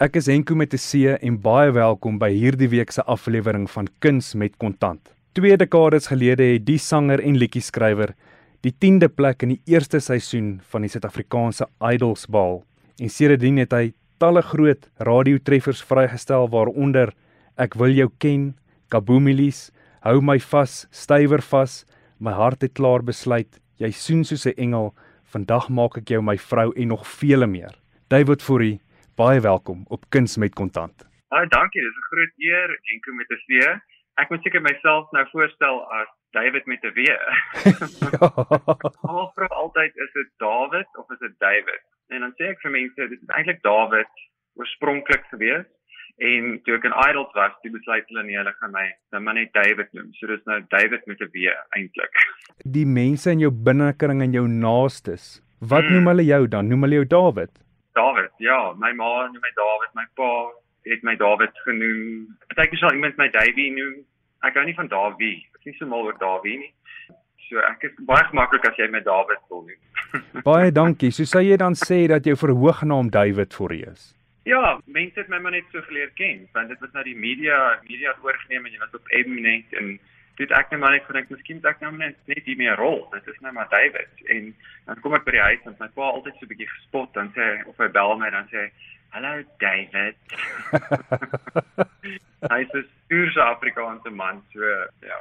Ek is Henko met 'n C en baie welkom by hierdie week se aflewering van Kuns met Kontant. Twee dekades gelede het die sanger en liedjie-skrywer die 10de plek in die eerste seisoen van die Suid-Afrikaanse Idols behaal en sedertdien het hy talle groot radiotreffers vrygestel waaronder Ek wil jou ken, Kaboomilies, Hou my vas, Stywer vas, My hart het klaar besluit, Jy soen soos 'n engel, Vandag maak ek jou my vrou en nog vele meer. David Fourie, baie welkom op Kuns met Kontant. Baie dankie, dis 'n groot eer en kom met 'n W. Ek moet seker myself nou voorstel as David met 'n W. ja. Almal vra altyd is dit David of is dit David? En dan sê ek vir mense dit is eintlik David oorspronklik gewees en toe ek in Idols was, toe besluit hulle nee, hulle gaan my nou maar net David noem. So dis nou David met 'n W eintlik. Die mense in jou binnekring en jou naastes, wat hmm. noem hulle jou dan? Noem hulle jou David? David, ja, my ma noem my David, my pa het my David genoem. Partykeer sal iemand my Davey noem. Ek hou nie van Davey. Ek is nie so mal oor Davey nie. So ek is baie gemaklik as jy my David wil noem. baie dankie. So sê jy dan sê dat jou verhoognaam David vir jou is. Ja, mense het my maar net so geleer ken, want dit was nou die media, media het oorgeneem en jy was op Mnet en dit ek net maar net gedink miskien ek nou net net nie meer rol. Dit is nou maar David en dan kom ek by die huis en my pa altyd so 'n bietjie gespot dan sê of hy bel my dan sê Hallo David. hy is 'n Suid-Afrikaanse man, so ja.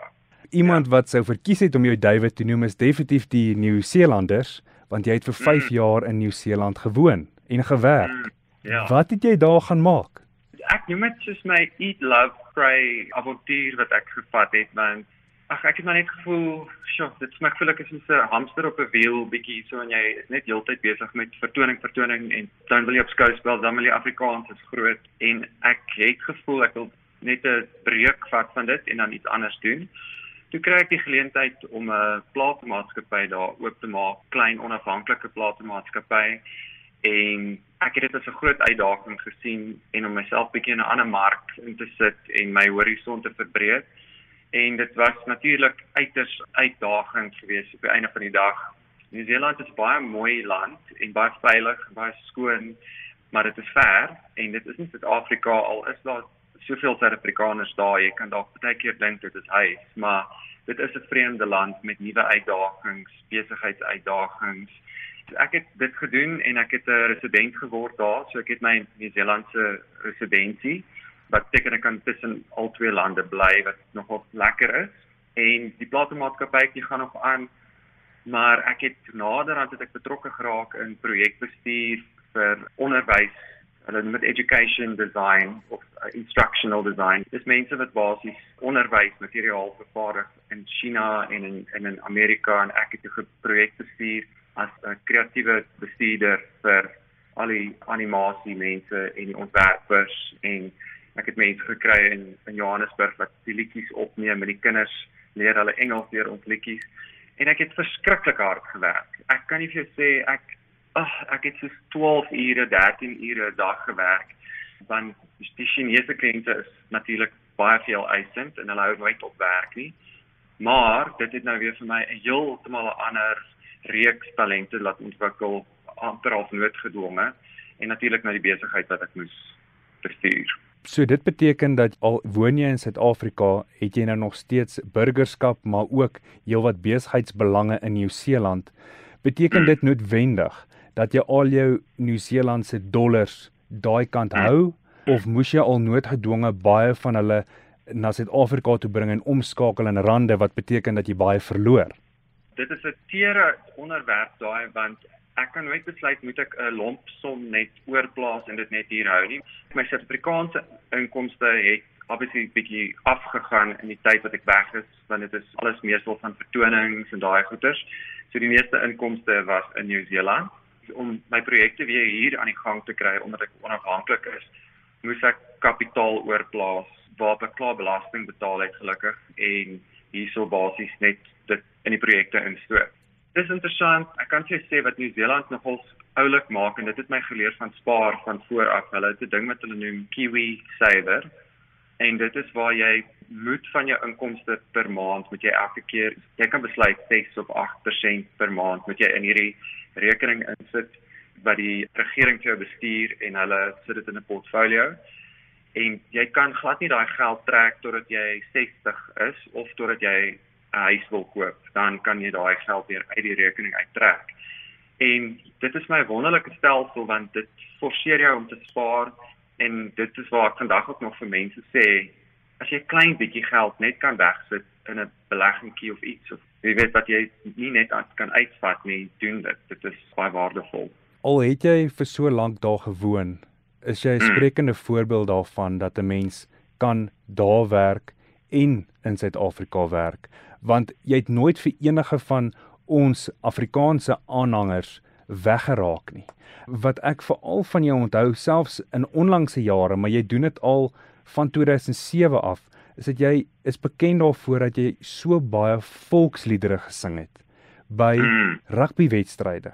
Iemand ja. wat sou verkies het om jou David te noem is definitief die Nieu-Seelanders, want jy het vir 5 mm. jaar in Nieu-Seeland gewoon en gewerk. Mm. Ja. Wat het jy daar gaan maak? Ek noem dit soos my eat love pray avontuur wat ek gevat het want ag ek het maar net gevoel, sjoe, dit smaak voel ek is soos 'n hamster op 'n wiel bietjie so en jy is net heeltyd besig met vertoning vertoning en dan wil jy op skouspel, dan wil jy Afrikaans is groot en ek het gevoel ek wil net 'n breek vat van dit en dan iets anders doen. Toe kry ek die geleentheid om 'n plaasmaatskappy daar oop te maak, klein onafhanklike plaasmaatskappy en ek het dit as 'n groot uitdaging gesien en om myself bietjie in 'n ander mark in te sit en my horison te verbreek. En dit was natuurlik uiters uitdagend geweest op die einde van die dag. Nieu-Seeland is baie mooi land en baie veilig, baie skoon, maar dit is ver en dit is nie Suid-Afrika al is daar soveel Suid-Afrikaners daar, jy kan dalk baie keer dink dit is huis, maar dit is 'n vreemde land met nuwe uitdagings, besigheidsuitdagings ek het dit gedoen en ek het 'n resident geword daar, so ek het my Nieu-Seelandse residensie wat beteken ek kan tussen al twee lande bly wat nogal lekker is. En die plaasmaatskappytjie gaan nog aan, maar ek het naderhand het ek betrokke geraak in projekbestuur vir onderwys, hulle noem dit education design of uh, instructional design. Dis mense wat basies onderwysmateriaal vervaardig in China en in en in Amerika en ek het 'n projek bestuur as 'n kreatiewe bestuurder vir al die animasie mense en die ontwerpers en ek het mense gekry in in Johannesburg wat liedjies opneem met die kinders leer hulle Engels deur ons liedjies en ek het verskriklik hard gewerk. Ek kan nie vir jou sê ek ag ek het so 12 ure, 13 ure 'n dag gewerk want die Chinese kliënte is natuurlik baie veel eisend en hulle hou nooit op werk nie. Maar dit het nou weer vir my 'n heeltemal 'n ander reeks talente laat ontwikkel amper half noodgedwonge en natuurlik na die besigheid wat ek moes bestuur. So dit beteken dat al woon jy in Suid-Afrika, het jy nou nog steeds burgerskap, maar ook heelwat besigheidsbelange in Nieu-Seeland. Beteken dit noodwendig dat jy al jou Nieu-Seelandse dollars daai kant hou of moes jy al noodgedwonge baie van hulle na Suid-Afrika toe bring en omskakel in rande wat beteken dat jy baie verloor? Dit is 'n teere onderwerp daai want ek kan nooit besluit moet ek 'n lomp som net oorplaas en dit net hier hou nie. My Suid-Afrikaanse inkomste het obviously bietjie afgegaan in die tyd wat ek weg is want dit is alles meestal van vertonings en daai goeders. So die meeste inkomste was in Nieu-Seeland om my projekte weer hier aan die gang te kry omdat ek onafhanklik is. Moes ek kapitaal oorplaas waarop ek klaar belasting betaal het gelukkig en hierso basies net dit in die projekte instoot. Dis interessant. Ek kan sê wat Nieu-Seeland nogal oulik maak en dit het my geleer van spaar van vooraf. Hulle het 'n ding wat hulle noem Kiwi Saver. En dit is waar jy moet van jou inkomste per maand moet jy elke keer jy kan besluit 6 of 8% per maand moet jy in hierdie rekening insit wat die regering vir jou bestuur en hulle sit dit in 'n portfolio en jy kan glad nie daai geld trek totdat jy 60 is of totdat jy 'n huis wil koop, dan kan jy daai geld weer uit die rekening uittrek. En dit is my wonderlike stelsel want dit forceer jou om te spaar en dit is waar ek vandag ook nog vir mense sê as jy klein bietjie geld net kan wegsit in 'n beleggingkie of iets of jy weet wat jy nie net kan uitvat nie, doen dit. Dit is baie waardevol. Al het jy vir so lank daar gewoon, is jy 'n hmm. sprekende mm. voorbeeld daarvan dat 'n mens kan daar werk en in Suid-Afrika werk, want jy het nooit vir enige van ons Afrikaanse aanhangers weggeraak nie. Wat ek veral van jou onthou selfs in onlangse jare, maar jy doen dit al van 2007 af, is dit jy is bekend daarvoor dat jy so baie volksliedere gesing het by mm. rugbywedstryde.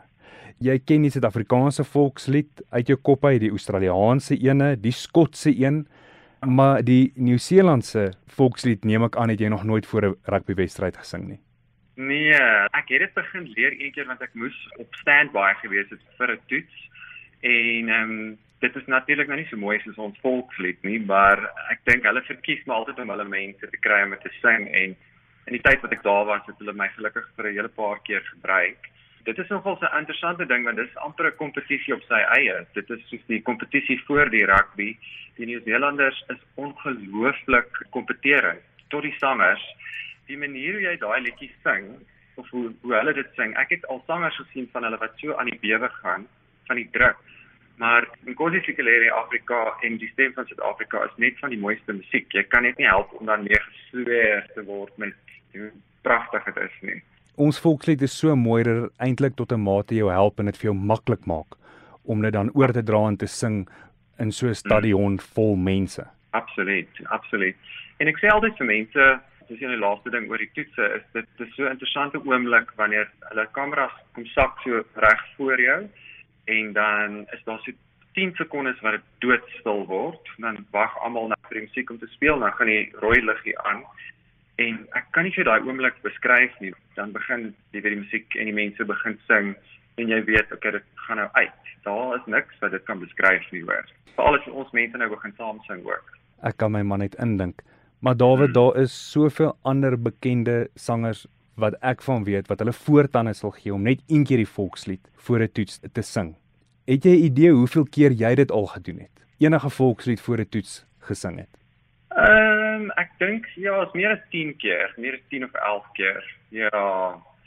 Jy ken die Suid-Afrikaanse volkslied uit jou kop uit, die Australiese ene, die Skotse een, maar die Nieu-Seelandse volkslied neem ek aan het jy nog nooit voor 'n rugbywedstryd gesing nie. Nee, ek het dit begin leer een keer want ek moes op standby gewees het vir 'n toets en ehm um, dit is natuurlik nou nie so mooi soos ons volkslied nie, maar ek dink hulle verkies maar altyd om hulle mense te kry om te sing en in die tyd wat ek daar was, het hulle my gelukkig vir 'n hele paar keer gebruik. Dit is nogal 'n interessante ding want dit is amper 'n kompetisie op sy eie. Dit is soos die kompetisie voor die rugby. Die Nieu-Seelanders is ongelooflik kompeterend tot die sangers. Die manier hoe jy daai liedjies sing of hoe hoe hulle dit sing. Ek het al sangers gesien van hulle wat so aan die bewe gaan van die druk Maar Nkosi Sikelere Afrika en die stem van Suid-Afrika is net van die mooiste musiek. Jy kan net nie help om dan meer gesweer te word met hoe pragtig dit is nie. Ons volkslied is so mooi dat dit eintlik tot 'n mate jou help en dit vir jou maklik maak om dit dan oor te dra en te sing in so 'n stadion vol mense. Absoluut, absoluut. En ek sê altyd vir mense, dis die laaste ding oor die toetse is dit is so 'n interessante oomblik wanneer hulle kameras kom sak so reg voor jou en dan is daar so 10 sekondes wat dit doodstil word dan wag almal net vir die musiek om te speel dan gaan die rooi liggie aan en ek kan nie vir daai oomblik beskryf nie dan begin die weer die musiek en die mense begin sing en jy weet okay dit gaan nou uit daar is niks wat dit kan beskryf nie hoor veral as ons mense nou begin saam sing ook ek kan my man net indink maar David hmm. daar is soveel ander bekende sangers wat ek van weet wat hulle voortande sal gee om net een keer die volkslied voor 'n toets te sing. Het jy 'n idee hoeveel keer jy dit al gedoen het? Enige volkslied voor 'n toets gesing het? Ehm um, ek dink ja, is meer as 10 keer, meer as 10 of 11 keer. Ja,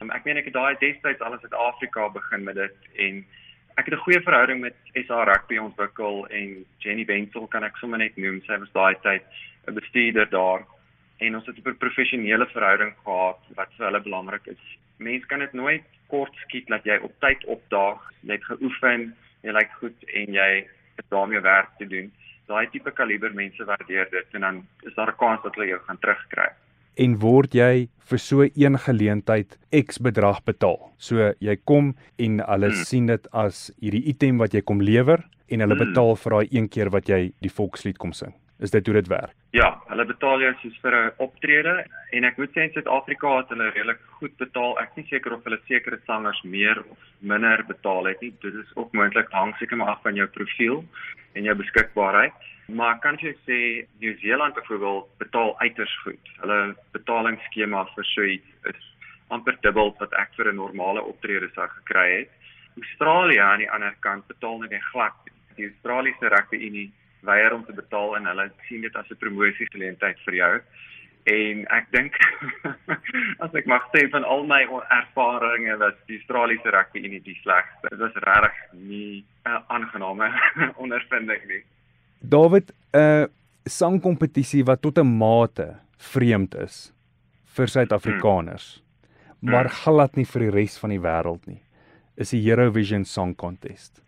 um, ek meen ek het daai destyds al in Suid-Afrika begin met dit en ek het 'n goeie verhouding met SA Rugby ontwikkel en Jenny Wenzel kan ek sommer net noem, sy was daai tyd 'n bestuurder daar en ons het 'n professionele verhouding gehad wat vir hulle belangrik is. Mense kan dit nooit kort skiet dat jy op tyd opdaag, het geoefen, jy lyk goed en jy het daarmee werk te doen. Daai tipe kaliber mense waardeer dit en dan is daar 'n kans dat hulle jou gaan terugkry. En word jy vir so een geleentheid X bedrag betaal. So jy kom en hulle hmm. sien dit as hierdie item wat jy kom lewer en hulle hmm. betaal vir daai een keer wat jy die volkslied kom sing. Is dit hoe dit werk? Ja, hulle betaal jou soos vir 'n optrede en ek moet sê in Suid-Afrika het hulle redelik goed betaal. Ek is nie seker of hulle sekere sangers meer of minder betaal het nie. Dit is ook moontlik hang seker maar af van jou profiel en jou beskikbaarheid. Maar kan jy sê Nieu-Seeland byvoorbeeld betaal uiters goed. Hulle betalingsskema vir so iets is amper dubbel wat ek vir 'n normale optrede sou gekry het. Australië aan die ander kant betaal net glad. Die Australiese Rugby Unie weier om te betaal en hulle sien dit as 'n promosiegeleentheid vir jou. En ek dink as ek mag sê van al my ervarings was die Australiese rugby nie die slegste. Dit was regtig nie 'n aangename ondervinding nie. David, 'n uh, sangkompetisie wat tot 'n mate vreemd is vir Suid-Afrikaners, hmm. maar glad nie vir die res van die wêreld nie, is die Eurovision Song Contest.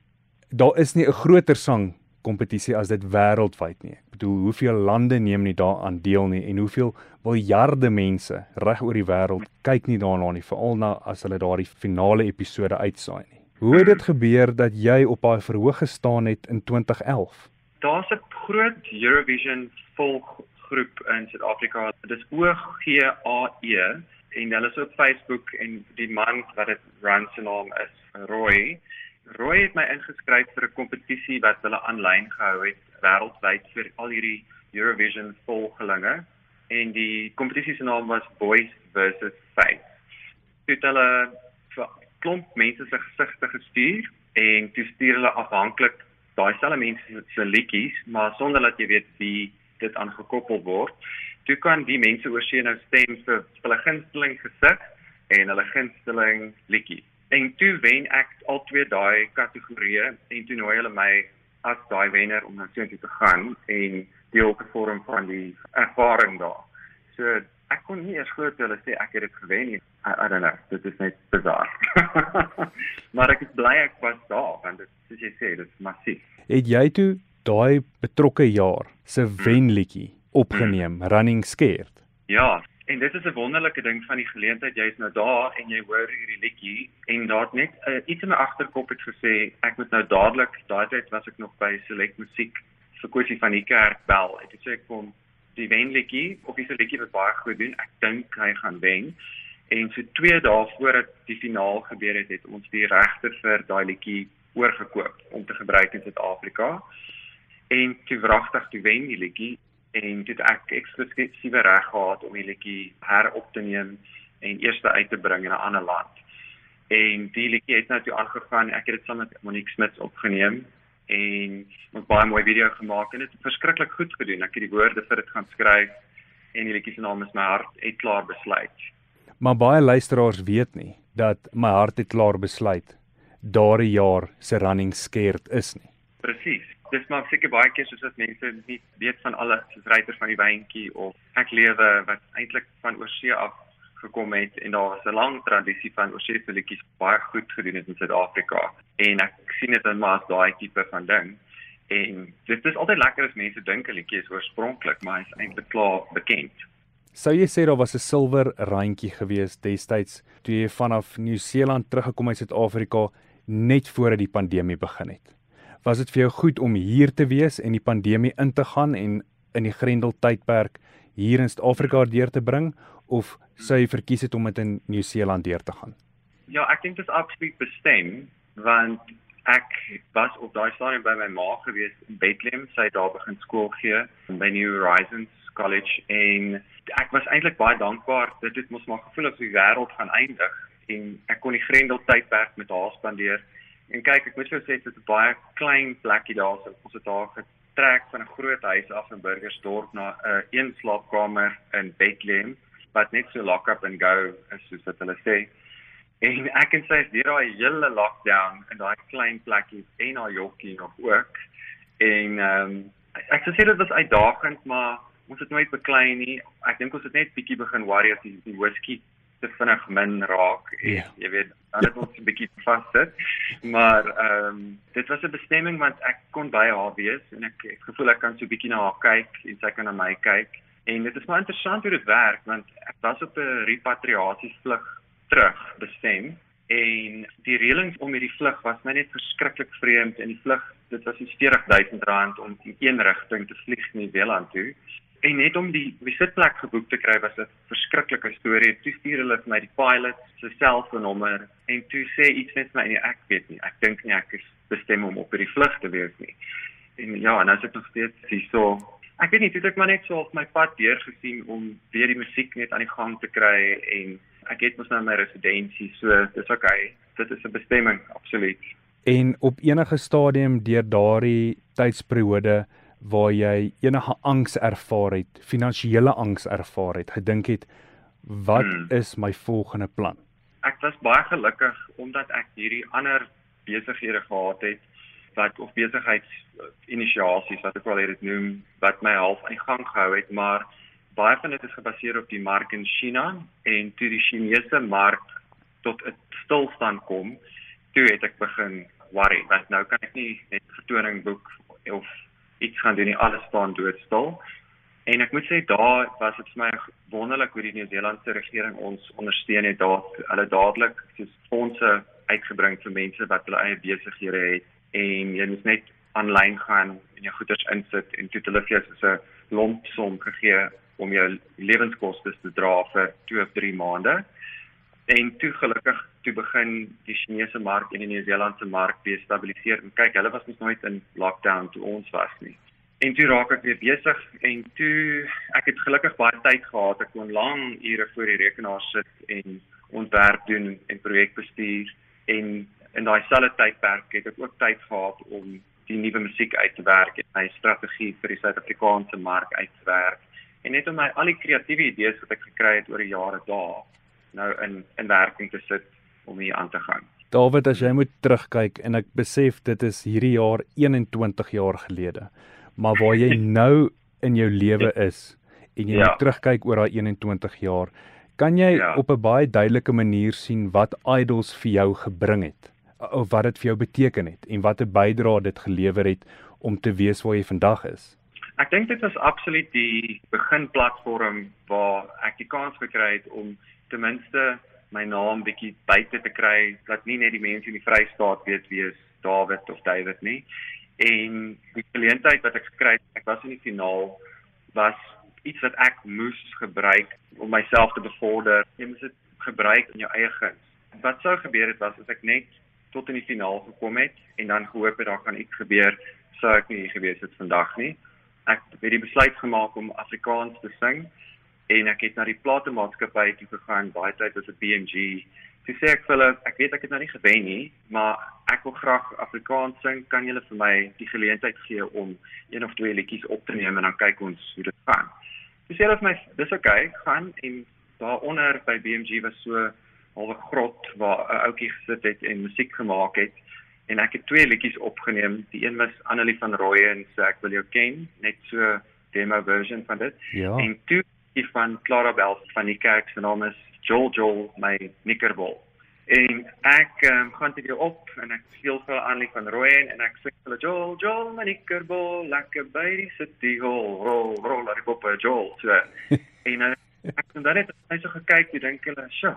Daar is nie 'n groter sang kompetisie as dit wêreldwyd nie. Ek bedoel, hoeveel lande neem nie daaraan deel nie en hoeveel miljarde mense reg oor die wêreld kyk nie daarna nie, veral na as hulle daardie finale episode uitsaai nie. Hoe het dit gebeur dat jy op daai verhoog gestaan het in 2011? Daar's 'n groot Eurovision volggroep in Suid-Afrika. Dit is OGAE en hulle is op Facebook en die man wat dit run se naam is Roy Roy het my ingeskryf vir 'n kompetisie wat hulle aanlyn gehou het wêreldwyd vir al hierdie Eurovision volgelinge en die kompetisie se naam was Boys versus Face. Dit hulle vir klomp mense se gesigte gestuur en toe stuur hulle afhanklik daai selfe mense se liedjies, maar sonder dat jy weet wie dit aangekoppel word. Toe kan die mense oor see nou stem vir hulle gunsteling gesig en hulle gunsteling liedjie. En toe wen ek al twee daai kategorieë en toe nooi hulle my as daai wenner om na see te gaan en deel te vorm van die ervaring daar. So ek kon nie eers glo toe hulle sê ek het dit gewen nie. I, I don't know, dit is net bizar. maar ek is bly ek was daar want dit soos jy sê, dit is massief. Het jy toe daai betrokke jaar se hmm. wenliedjie opgeneem, hmm. Running Scared? Ja, en dit is 'n wonderlike ding van die geleentheid jy's nou daar en jy hoor hierdie liedjie en daar net uh, iets in my agterkop het gesê ek moet nou dadelik daai tyd was ek nog by Select Musiek vir kwessie van die kerk bel. Ek het sê ek kom die wenliedjie of die liedjie wat baie goed doen. Ek dink hy gaan wen. En so 2 dae voordat die finaal gebeur het, het ons die regte vir daai liedjie oorgekoop om te gebruik in Suid-Afrika. En toe wragtig toe wen die liedjie en dit ek eksklusiewe reg gehad om die liedjie herop te neem en eers uit te bring in 'n ander land. En die liedjie het nou toe aangegaan. Ek het dit saam met Monique Smits opgeneem en ons baie mooi video gemaak en dit het verskriklik goed gedoen. Ek het die woorde vir dit gaan skryf en die liedjie se naam is My hart het klaar besluit. Maar baie luisteraars weet nie dat My hart het klaar besluit daardie jaar se running scared is nie. Presies. Dis maar seker baie keer soos dat mense nie weet van alles soos ryter van die wyntjie of ek lewe wat eintlik van oorsee af gekom het en daar was 'n lang tradisie van oorsese liedjies baie goed gedoen het in Suid-Afrika en ek sien dit in maar as daai tipe van ding en dit is altyd lekker as mense dink 'n liedjie is oorspronklik maar hy's eintlik klaar bekend. Sou jy sê daar was 'n silwer randjie gewees destyds toe jy vanaf Nieu-Seeland teruggekom het Suid-Afrika net voordat die pandemie begin het? Was dit vir jou goed om hier te wees en die pandemie in te gaan en in die Grendel tydperk hier in Suid-Afrika deur te bring of sou jy verkies het om dit in Nieu-Seeland deur te gaan? Ja, ek dink dit is absoluut bestem want ek was op daai stadium by my ma gewees in Bethlehem, sy het daar begin skool gee by New Horizons College en ek was eintlik baie dankbaar. Dit het mos maar gevoel of die wêreld gaan eindig en ek kon die Grendel tydperk met haar spandeer en kyk ek moet vir sê dit is 'n baie klein plekkie daar so ons het daar getrek van 'n groot huis af in Burgersdorp na 'n uh, een slaapkamer in Bethlehem wat net so lock up and go is soos wat hulle sê. En ek en sy is deur daai hele lockdown in daai klein plekkie en haar jokkie nog ook. En ehm um, ek sou sê dit was uitdagend, maar ons het nooit beklei nie. Ek dink ons het net bietjie begin worry as die, die whisky te vinnig min raak. En, yeah. Ja. Jy weet, dan het ons 'n bietjie vassit. Maar ehm um, dit was 'n bestemming want ek kon by haar wees en ek het gevoel ek kan so bietjie na haar kyk en sy kan na my kyk. En dit is maar interessant hoe dit werk want ek was op 'n repatriasievlug terug bestem en die reëlings om hierdie vlug was my net verskriklik vreemd en die vlug dit was 40000 rand om in een rigting te vlieg na Nieu-Seeland toe en net om die visitplek geboek te kry was 'n verskriklike storie. Toe stuur hulle vir my die pilot se selfoonnommer en toe sê iets net my ek weet nie. Ek dink nie ek is bestem om op hierdie vlug te wees nie. En ja, nou sit ek nog steeds hier so ek weet nie, dit het maar net so op my pad deur gesien om weer die musiek net aan die gang te kry en ek het mos nou my residensie, so dis okay. Dit is 'n bestemming, absoluut. En op enige stadium deur daardie tydsperiode waar jy enige angs ervaar het, finansiële angs ervaar het, gedink het wat hmm. is my volgende plan? Ek was baie gelukkig omdat ek hierdie ander besighede gehad het wat of besigheidsinisiasies wat ek wel dit noem wat my half aan die gang gehou het maar baie van dit is gebaseer op die mark in China en toe die Chinese mark tot 'n stilstand kom toe het ek begin worry want nou kan ek nie net vertoning boek of iets gaan doen nie alles staan doodstil en ek moet sê daar was dit vir my wonderlik hoe die Nieu-Seelandse regering ons ondersteun het daar hulle dadelik soos fondse uitgebring vir mense wat hulle eie besighede het en jy moet net aanlyn gaan en jou goederes insit en toe hulle vir jou so 'n lomp som gegee om jou lewenskoste te dra vir 2 of 3 maande. En toe gelukkig toe begin die Chinese mark en die Nieu-Seelandse mark destabiliseer. En kyk, hulle was mos nooit in lockdown toe ons was nie. En toe raak ek weer besig en toe ek het gelukkig baie tyd gehad. Ek kon lang ure voor die rekenaar sit en ontwerp doen en projekbestuur en in daai selfde tydperk het ek ook tyd gehad om die nuwe musiek uit te werk en my strategie vir die Suid-Afrikaanse mark uit te werk en net om my al die kreatiewe idees wat ek gekry het oor die jare daar nou in in werking te sit om hier aan te gaan. David, as jy moet terugkyk en ek besef dit is hierdie jaar 21 jaar gelede, maar waar jy nou in jou lewe is en jy ja. moet terugkyk oor daai 21 jaar, kan jy ja. op 'n baie duidelike manier sien wat Idols vir jou gebring het of wat dit vir jou beteken het en wat 'n bydrae dit gelewer het om te wees waar jy vandag is. Ek dink dit was absoluut die beginplatform waar ek die kans gekry het om ten minste my naam bietjie buite te kry dat nie net die mense in die Vrystaat weet wie is David of David nie. En die geleentheid wat ek gekry het, ek was in die finaal was iets wat ek moes gebruik om myself te bevorder. Jy moet dit gebruik in jou eie guns. Wat sou gebeur het was as ek net tot in die finaal gekom het en dan gehoop het daar kan iets gebeur, sou ek nie hier gewees het vandag nie. Ek het die besluit gemaak om Afrikaans te sing en ek het na die platemaatskappy toe gegaan baie tyd as 'n BMG. Toe sê ek vir hulle, ek weet ek het nou nie gewen nie, maar ek wil graag Afrikaans sing. Kan julle vir my die geleentheid gee om een of twee liedjies op te neem en dan kyk ons hoe dit gaan. Toe sê hulle vir my, dis okay, gaan en daaronder by BMG was so 'n halwe grot waar 'n ouetjie gesit het en musiek gemaak het en ek het twee liedjies opgeneem. Die een was Annelie van Rooyen se Ek wil jou ken, net so demo version van dit. Ja. En toe van Clara Bell van die kerk se naam is Joel Joel my Nickerball. En ek um, gaan dit op en ek speel vir Annelie van Rooyen en ek sê vir Joel Joel my Nickerball lekker by die city hall roll laat ek op Joel so. en uh, ek het dan net hy so gekyk en dink hulle, "Sjoe."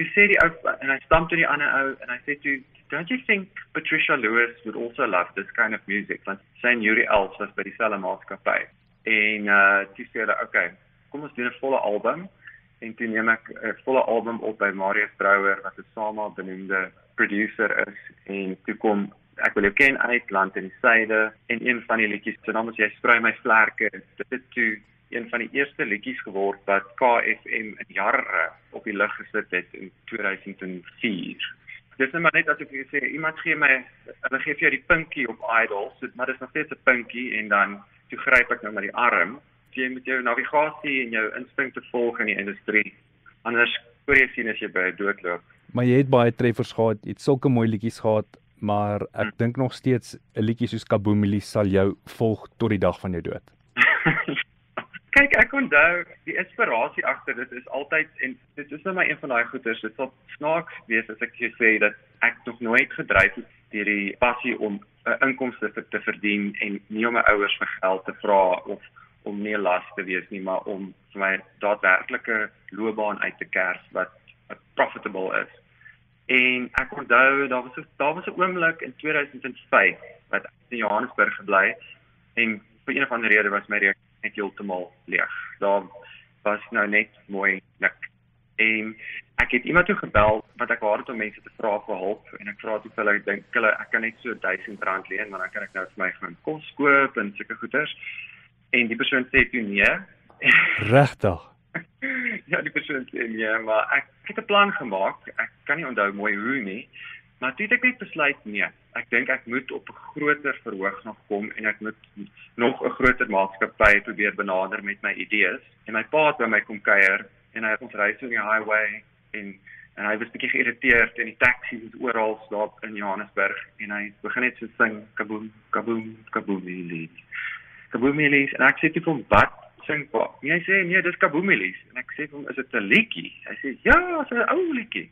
Hy sê die ou en hy stamp toe die ander ou en hy sê toe Don't you think Patricia Lewis would also love this kind of music? Want sy en Yuri Els was by dieselfde maatskappy. En uh toe sê hulle, "Oké, okay, kom ons doen 'n volle album en toe neem ek 'n volle album op by Marius Brouwer wat 'n SAMA benoemde producer is en toe kom ek wil jou ken uit land in die suide en een van die liedjies se naam is jy sprei my vlerke. Dit het toe een van die eerste liedjies geword wat KFM in jare op die lug gesit het in 2004 Dis net maar net as ek vir sê iemand gee my hulle gee vir jou die pinkie op Idols, maar dit is nog steeds 'n pinkie en dan toe gryp ek nou met die arm jy met jou navigasie en jou instinkte volg in die industrie. Anders voor jy sien as jy by doodloop. Maar jy het baie treffers gehad, jy het sulke mooi liedjies gehad, maar ek hmm. dink nog steeds 'n liedjie soos Kaboomili sal jou volg tot die dag van jou dood. Kyk, ek onthou die inspirasie agter dit is altyd en dit is net my een van daai goeters. Dit sal snaaks wees as ek sê dat ek nog nooit gedryf het deur die passie om 'n inkomste te, te verdien en nie om my ouers vir geld te vra of om nie las te wees nie, maar om vir my daadwerklike loopbaan uit te kers wat profitable is. En ek onthou daar was 'n daar was 'n oomblik in 2005 wat in Johannesburg gebly en vir een of ander rede was my rekening net heeltemal leeg. Daar was nou net mooi nik. En ek het iemand toe gebel wat ek hê om mense te vra vir hulp en ek vra toe vir hulle dink hulle ek kan net so 1000 rand leen maar dan kan ek nou vir my gaan kos koop en sulke goeders en die persoon sê toe nee. Regtig? ja, die persoon sê nee, maar ek het 'n plan gemaak. Ek kan nie onthou mooi hoe nie, maar toe het ek net besluit nee. Ek dink ek moet op 'n groter verhoog nog kom en ek moet nog 'n groter maatskappy probeer benader met my idees. En my pa het by my kom kuier en hy het ons ry so in die highway en en hy was bietjie geïrriteerd en die taxi was oral stop in Johannesburg en hy begin net so sing kaboom kaboom kaboom lied. Kaboomielies en ek sê toe vir hom wat sing pa? En hy sê nee, dis Kaboomielies en ek sê vir hom is dit 'n liedjie? Hy sê ja, dis 'n ou liedjie.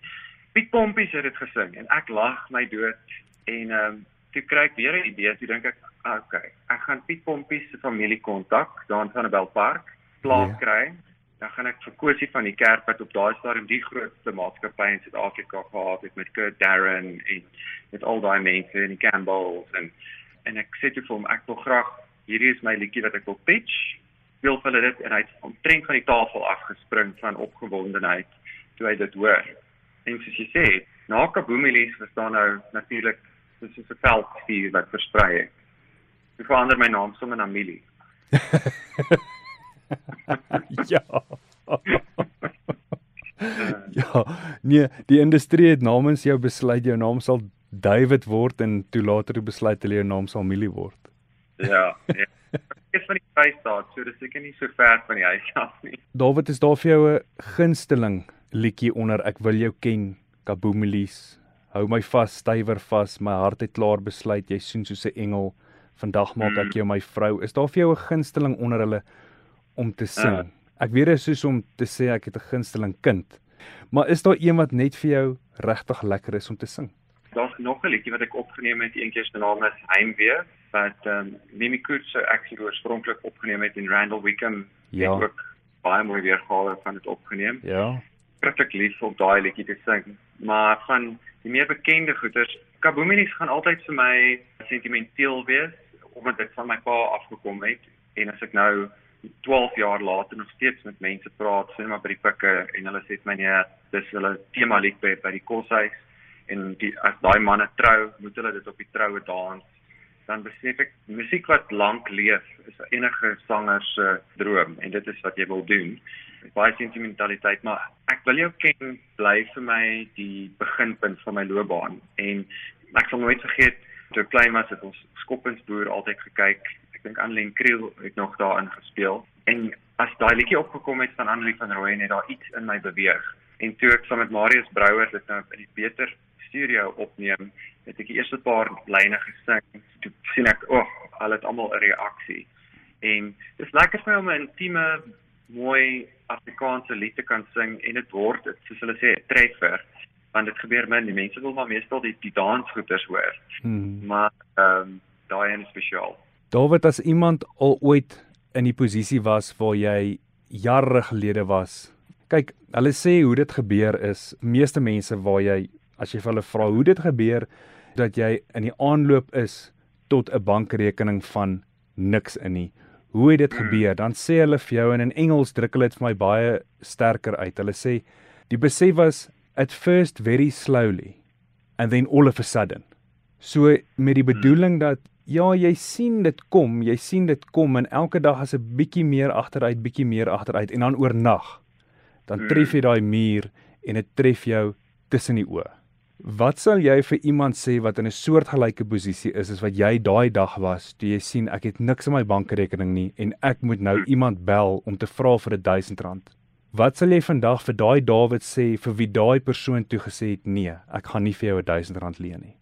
Piet Pompies het dit gesing en ek lag my dood en ehm um, toe kry ek weer 'n idee, toe dink ek, okay, ek gaan Piet Pompies se familie kontak daar in Vanderbijl Park, plaas ja. kry. Dan gaan ek vir Kosie van die kerk wat op daai stadium die grootste maatskappy in Suid-Afrika gehad het met Kurt Darren en met al daai mense en die Campbells en en ek sê toe vir hom ek wil graag hierdie is my liedjie wat ek wil pitch. Speel hulle dit en hy het omtrent van die tafel afgespring van opgewondenheid toe hy dit hoor. En soos jy sê, na Kaboomilies was daar nou natuurlik soos 'n veldvuur wat versprei het. Ek verander my naam sommer na Millie. ja. ja, nee, die industrie het namens jou besluit jou naam sal David word en toe later besluit hulle jou naam sal Millie word. Ja, ja. Ek is van die Vrystaat, so dis seker nie so ver van die huis af nie. David, is daar vir jou 'n gunsteling liedjie onder Ek wil jou ken, Kaboomilies? Hou my vas, stywer vas, my hart het klaar besluit, jy soen soos 'n engel. Vandag maak ek mm. jou my vrou. Is daar vir jou 'n gunsteling onder hulle om te sing? Uh. Ek weet dit is soos om te sê ek het 'n gunsteling kind. Maar is daar een wat net vir jou regtig lekker is om te sing? Daar's nog 'n liedjie wat ek opgeneem het, eendag se naam is Heimwee, wat ehm um, Mimi Koets se actually oorspronklik opgeneem het in Randall Wickham. Ja. Ek ook baie mooi weergawe van dit opgeneem. Ja. Pragtig lief om daai liedjie te sing. Maar van die meer bekende goeters, Kaboominis gaan altyd vir my sentimenteel wees omdat dit van my pa afgekom het en as ek nou 12 jaar later nog steeds met mense praat, sien maar by die pikke en hulle sê my nee, dis hulle tema lied by, by die koshuis en die as daai manne trou, moet hulle dit op die troue dans. Dan besef ek musiek wat lank leef is enige sanger se droom en dit is wat jy wil doen. Baie sentimentaliteit, maar ek wil jou ken bly vir my die beginpunt van my loopbaan. En ek sal nooit vergeet toe klein was het ons skoppingsboer altyd gekyk. Ek dink Annelien Kriel het nog daarin gespeel. En as daai liedjie opgekom het van Annelien van Rooyen het daar iets in my beweeg. En toe ek saam met Marius Brouwer dit nou in die beter studio opneem het ek die eerste paar lyne gesing toe sien ek o oh, al het almal 'n reaksie en dis lekker vir my om 'n intieme mooi Afrikaanse lied te kan sing en dit word dit soos hulle sê treffer want dit gebeur min die mense wil maar meestal die die dansgoeters hoor hmm. maar ehm um, daai een spesiaal David as iemand al ooit in die posisie was waar jy jare gelede was. Kyk, hulle sê hoe dit gebeur is, meeste mense waar jy as jy vir hulle vra hoe dit gebeur dat jy in die aanloop is tot 'n bankrekening van niks in nie. Hoe het dit gebeur? Dan sê hulle vir jou en in Engels druk hulle dit vir my baie sterker uit. Hulle sê die besef was at first very slowly and then all of a sudden. So met die bedoeling dat ja, jy sien dit kom, jy sien dit kom en elke dag as 'n bietjie meer agteruit, bietjie meer agteruit en dan oornag dan hmm. tref jy daai muur en dit tref jou tussen die oë. Wat sal jy vir iemand sê wat in 'n soortgelyke posisie is as wat jy daai dag was toe jy sien ek het niks in my bankrekening nie en ek moet nou hmm. iemand bel om te vra vir 'n 1000 rand? Wat sal jy vandag vir daai Dawid sê vir wie daai persoon toe gesê het nee, ek gaan nie vir jou 'n 1000 rand leen nie?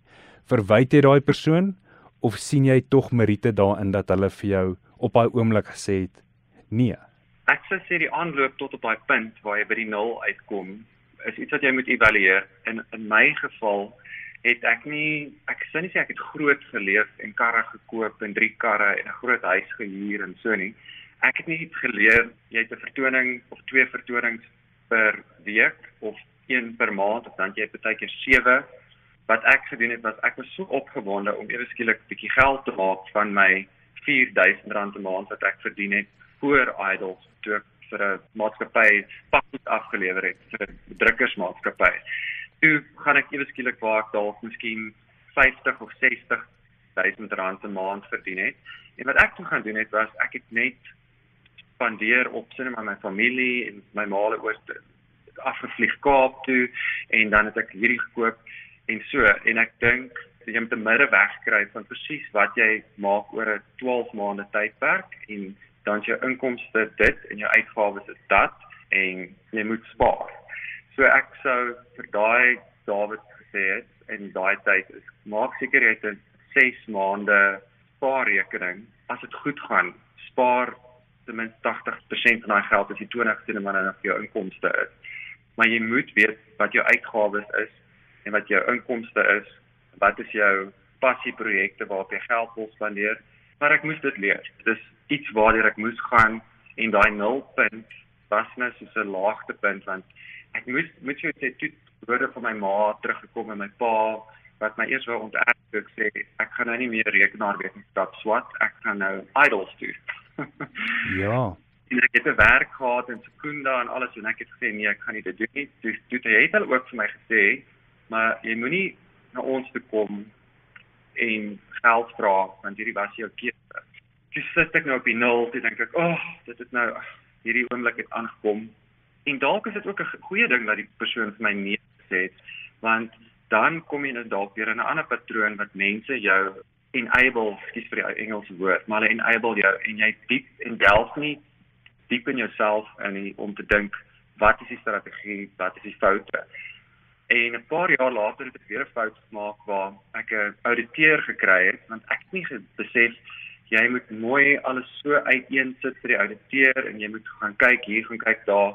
Verwyd jy daai persoon of sien jy tog meriete daarin dat hulle vir jou op daai oomblik gesê het nee ek sou sê die aanloop tot op daai punt waar jy by die nul uitkom is iets wat jy moet evalueer. En in my geval het ek nie ek sou nie sê ek het groot geleef en karre gekoop en drie karre en 'n groot huis gehuur en so nie. Ek het nie geleer jy het 'n vertoning of twee vertonings per week of een per maand of dan jy het baie keer 7 wat ek gedoen het was ek was so opgewonde om ewe skielik 'n bietjie geld te maak van my R4000 'n maand wat ek verdien het voor Idols toe ek vir 'n maatskappy pakkies afgelewer het vir 'n drukkersmaatskappy. Toe gaan ek ewe skielik waar ek dalk miskien 50 of 60 duisend rand 'n maand verdien het. En wat ek toe gaan doen het was ek het net spandeer op sinne met my familie en my maale oor afgevlieg Kaap toe en dan het ek hierdie gekoop en so en ek dink jy moet 'n middeweg kry van presies wat jy maak oor 'n 12 maande tydperk en dan jou inkomste dit en jou uitgawes is dat en jy moet spaar. So ek sou vir daai David gesê het en daai tyd is maak seker jy het 'n 6 maande spaarrekening. As dit goed gaan, spaar ten minste 80% van daai geld as jy 20% van jou inkomste is. Maar jy moet weet wat jou uitgawes is en wat jou inkomste is, wat is jou passieprojekte waarop jy geld wil spandeer. Maar ek moes dit leer. Dis iets waardeur ek moes gaan en daai nulpunt was net so 'n laagtepunt want ek moes moet jy sê toe woorde van my ma teruggekom en my pa wat my eers wou onterf ek sê ek gaan nou nie meer rekenaarwetenskap swat ek gaan nou idols doen ja en ek het 'n werk gehad in Sekunda en alles en ek het gesê nee, ek gaan nie dit doen nie. Toe toe hy het al ook vir my gesê, maar jy moenie na ons toe kom en geld vra want hierdie was jou keuse. Toe sit ek nou op die nul, toe dink ek, "Ag, oh, dit het nou hierdie oomblik het aangekom." En dalk is dit ook 'n goeie ding dat die persoon vir my nee gesê het, want dan kom jy nou dalk weer in 'n ander patroon wat mense jou enable, skus vir die Engelse woord, maar hulle enable jou en jy diep en delf nie diep in jouself in die, om te dink wat is die strategie, wat is die foute. En 'n paar jaar later het ek weer 'n fout gemaak waar ek 'n ouditeur gekry het want ek het nie besef jy moet mooi alles so uiteensit vir die ouditeur en jy moet gaan kyk hier, gaan kyk daar.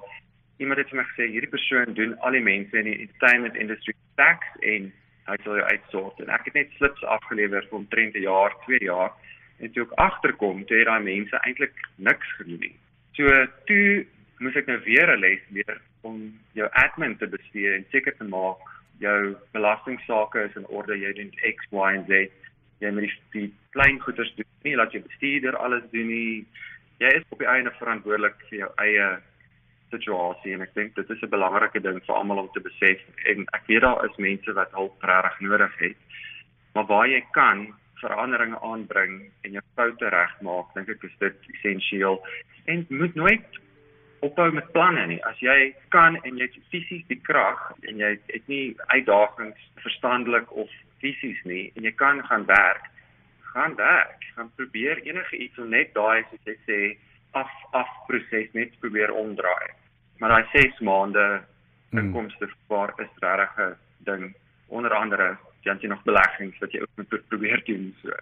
Iemand het vir my gesê hierdie persoon doen al die mense in die entertainment industry tax en hy sal jou uitsort en ek het net slips afgelewer vir omtrent 'n jaar, 2 jaar en toe ek agterkom, toe het daai mense eintlik niks gedoen nie. So toe moes ek nou weer 'n les leer om jou admin te bestuur en seker te maak jou belastingsaake is in orde, jy doen X, Y en Z. Jy moet die, die klein goeders doen, nie laat jou bestuurder alles doen nie. Jy is op die einde verantwoordelik vir jou eie situasie en ek dink dit is 'n belangrike ding vir almal om te besef en ek weet daar is mense wat hulp regtig nodig het. Maar waar jy kan veranderinge aanbring en jou foute regmaak, dink ek is dit essensieel. En moet nooit ophou met planne nie. As jy kan en jy het fisies die krag en jy het nie uitdagings verstandelik of fisies nie en jy kan gaan werk, gaan werk. Gaan probeer enige iets om net daai soos jy sê af af proses net probeer omdraai. Maar daai 6 maande hmm. inkomste spaar is regtig 'n ding onder andere dan jy nog beleggings wat jy ook moet probeer doen so.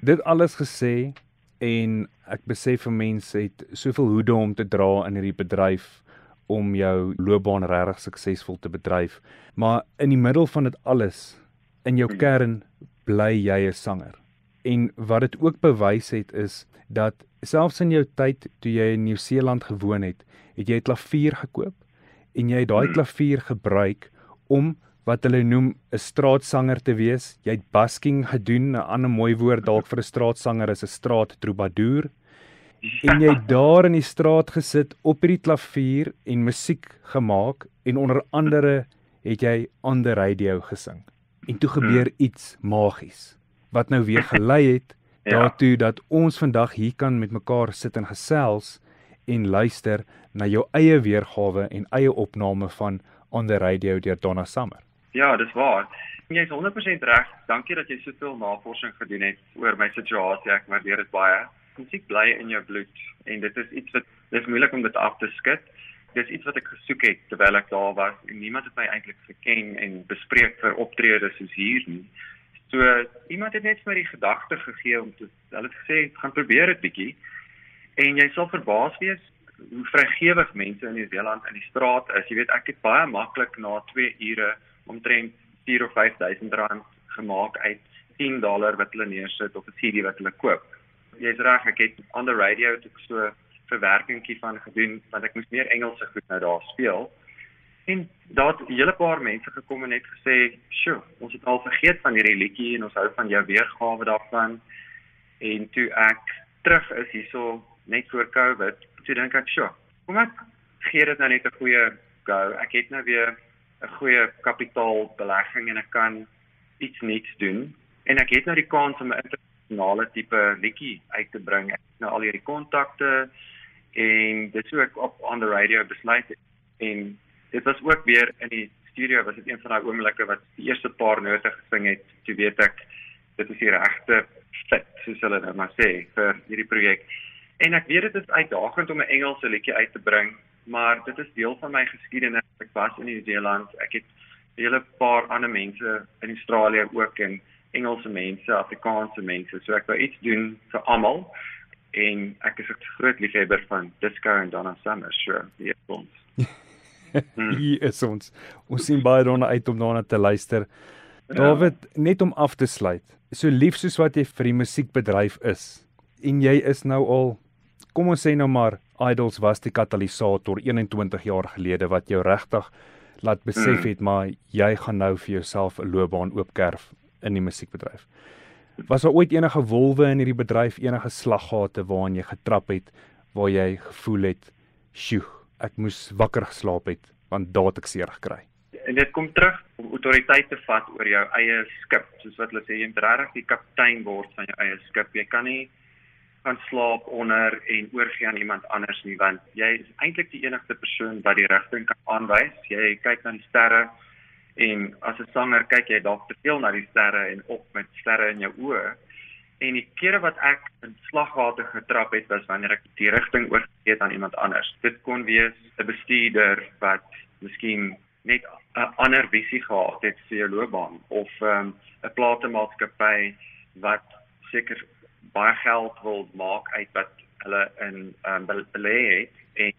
Dit alles gesê en ek besef vir mense het soveel hoede om te dra in hierdie bedryf om jou loopbaan regtig suksesvol te bedryf, maar in die middel van dit alles in jou kern bly jy 'n sanger. En wat dit ook bewys het is dat selfs in jou tyd toe jy in Nieu-Seeland gewoon het, het jy 'n klavier gekoop en jy het daai hmm. klavier gebruik om wat hulle noem 'n straatsanger te wees. Jy het busking gedoen, 'n ander mooi woord dalk vir 'n straatsanger is 'n straat troubadour. En jy het daar in die straat gesit op hierdie klavier en musiek gemaak en onder andere het jy on the radio gesing. En toe gebeur hmm. iets magies wat nou weer gelei het ja. daartoe dat ons vandag hier kan met mekaar sit en gesels en luister na jou eie weergawe en eie opname van on the radio deur Donna Summer. Ja, dis waar. Jy is 100% reg. Dankie dat jy soveel navorsing gedoen het oor my situasie. Ek waardeer dit baie. Musiek bly in jou bloed en dit is iets wat dis moeilik om dit af te skud. Dis iets wat ek gesoek het terwyl ek daar was en niemand het my eintlik geken en bespreek vir optredes soos hier nie. So iemand het net vir die gedagte gegee om te hulle het gesê gaan probeer dit bietjie en jy sal verbaas wees hoe vrygewig mense in Nieu-Seeland in die straat is. Jy weet ek het baie maklik na 2 ure omtrent 4 of 5000 rand gemaak uit 10 dollar wat hulle neersit op 'n CD wat hulle koop. Jy's reg, ek het on the radio het ek so verwerkingkie van gedoen want ek moes meer Engelse goed nou daar speel. En daar het 'n hele paar mense gekom en het gesê, "Sjoe, ons het al vergeet van hierdie liedjie en ons hou van jou weergawe daarvan." En toe ek terug is hierso net voor Covid, toe dink ek, "Sjoe, kom ek gee dit nou net 'n goeie go. Ek het nou weer 'n goeie kapitaalbelegging en ek kan iets nuuts doen en ek het nou die kans om 'n internasionale tipe liedjie uit te bring. Ek het nou al hierdie kontakte en dit sou ek op on the radio besluit en dit was ook weer in die studio was dit een van daai oomblikke wat die eerste paar note gesing het toe weet ek dit is die regte fit soos hulle nou maar sê vir hierdie projek en ek weet dit is uitdagend om 'n Engelse liedjie uit te bring maar dit is deel van my geskiedenis. Ek was in Nieu-Seeland. Ek het 'n hele paar ander mense in Australië ook en Engelse mense, Afrikaanse mense. So ek wou iets doen vir almal en ek is 'n groot liefhebber van disco en Donna Summer. Sure, hier ons. Hmm. hier is ons. Ons sien baie daarna uit om daarna te luister. Ja. David, net om af te sluit. So lief soos wat jy vir die musiekbedryf is en jy is nou al kom ons sê nou maar Idols was die katalisator 21 jaar gelede wat jou regtig laat besef hmm. het maar jy gaan nou vir jouself 'n loopbaan oopkerf in die musiekbedryf. Was daar ooit enige wolwe in hierdie bedryf, enige slaggate waaraan jy getrap het waar jy gevoel het, "Sjoe, ek moes wakker geslaap het want het ek seer gekry." En dit kom terug om autoriteit te vat oor jou eie skip, soos wat hulle sê jy moet regtig die kaptein word van jou eie skip. Jy kan nie gaan slaap onder en oorgie aan iemand anders nie want jy is eintlik die enigste persoon wat die rigting kan aanwys. Jy kyk na die sterre en as 'n sanger kyk jy dalk te veel na die sterre en op met sterre in jou oë. En die kere wat ek in slagwater getrap het was wanneer ek die rigting oorgegee het aan iemand anders. Dit kon wees 'n bestuurder wat miskien net 'n ander visie gehad het vir jou loopbaan of ehm, 'n um, platemaatskappy wat seker baie geld wil maak uit wat hulle in um, belê het en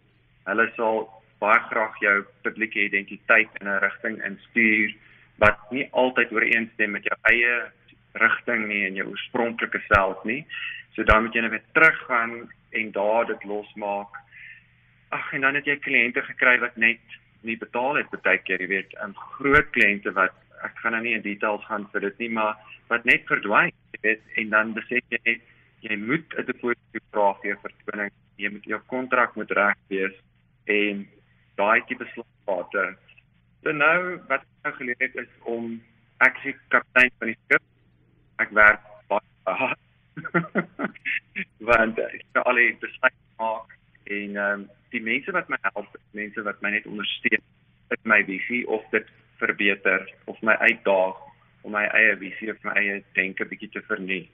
hulle sal baie graag jou publieke identiteit in 'n rigting instuur wat nie altyd ooreenstem met jou eie rigting nie en jou oorspronklike self nie. So dan moet jy net teruggaan en daar dit losmaak. Ag en dan het jy kliënte gekry wat net nie betaal het baie keer, jy weet, 'n um, groot kliënte wat ek gaan nou nie in details gaan vir dit nie, maar wat net verdwyn, jy weet, en dan besef jy jy moet 'n deposito vra vir vertoning, jy moet jou kontrak moet reg wees en daai tipe slagpate. So nou wat ek nou geleer het is om ek is kaptein van die skip. Ek werk baie. Want ek moet al die besluite maak en ehm um, die mense wat my help, mense wat my net ondersteun met my visie of dit verbeter of my uitdaag om my eie visie of my eie denke bietjie te vernuig.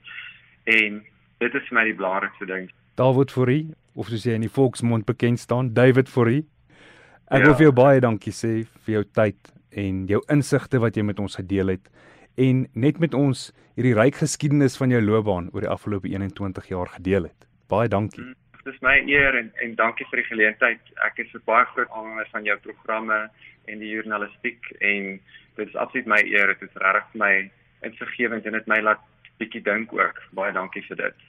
En dit is vir my die belangrikste ding. David Fourie of soos jy in die volksmond bekend staan, David Fourie. Ek ja. wil vir jou baie dankie sê vir jou tyd en jou insigte wat jy met ons gedeel het en net met ons hierdie ryk geskiedenis van jou loopbaan oor die afgelope 21 jaar gedeel het. Baie dankie. Mm dis my eer en en dankie vir die geleentheid. Ek is 'n baie groot aanhanger van jou programme en die journalistiek en dit is absoluut my eer. Dit is regtig vir my insiggewend en dit my laat bietjie dink ook. Baie dankie vir dit.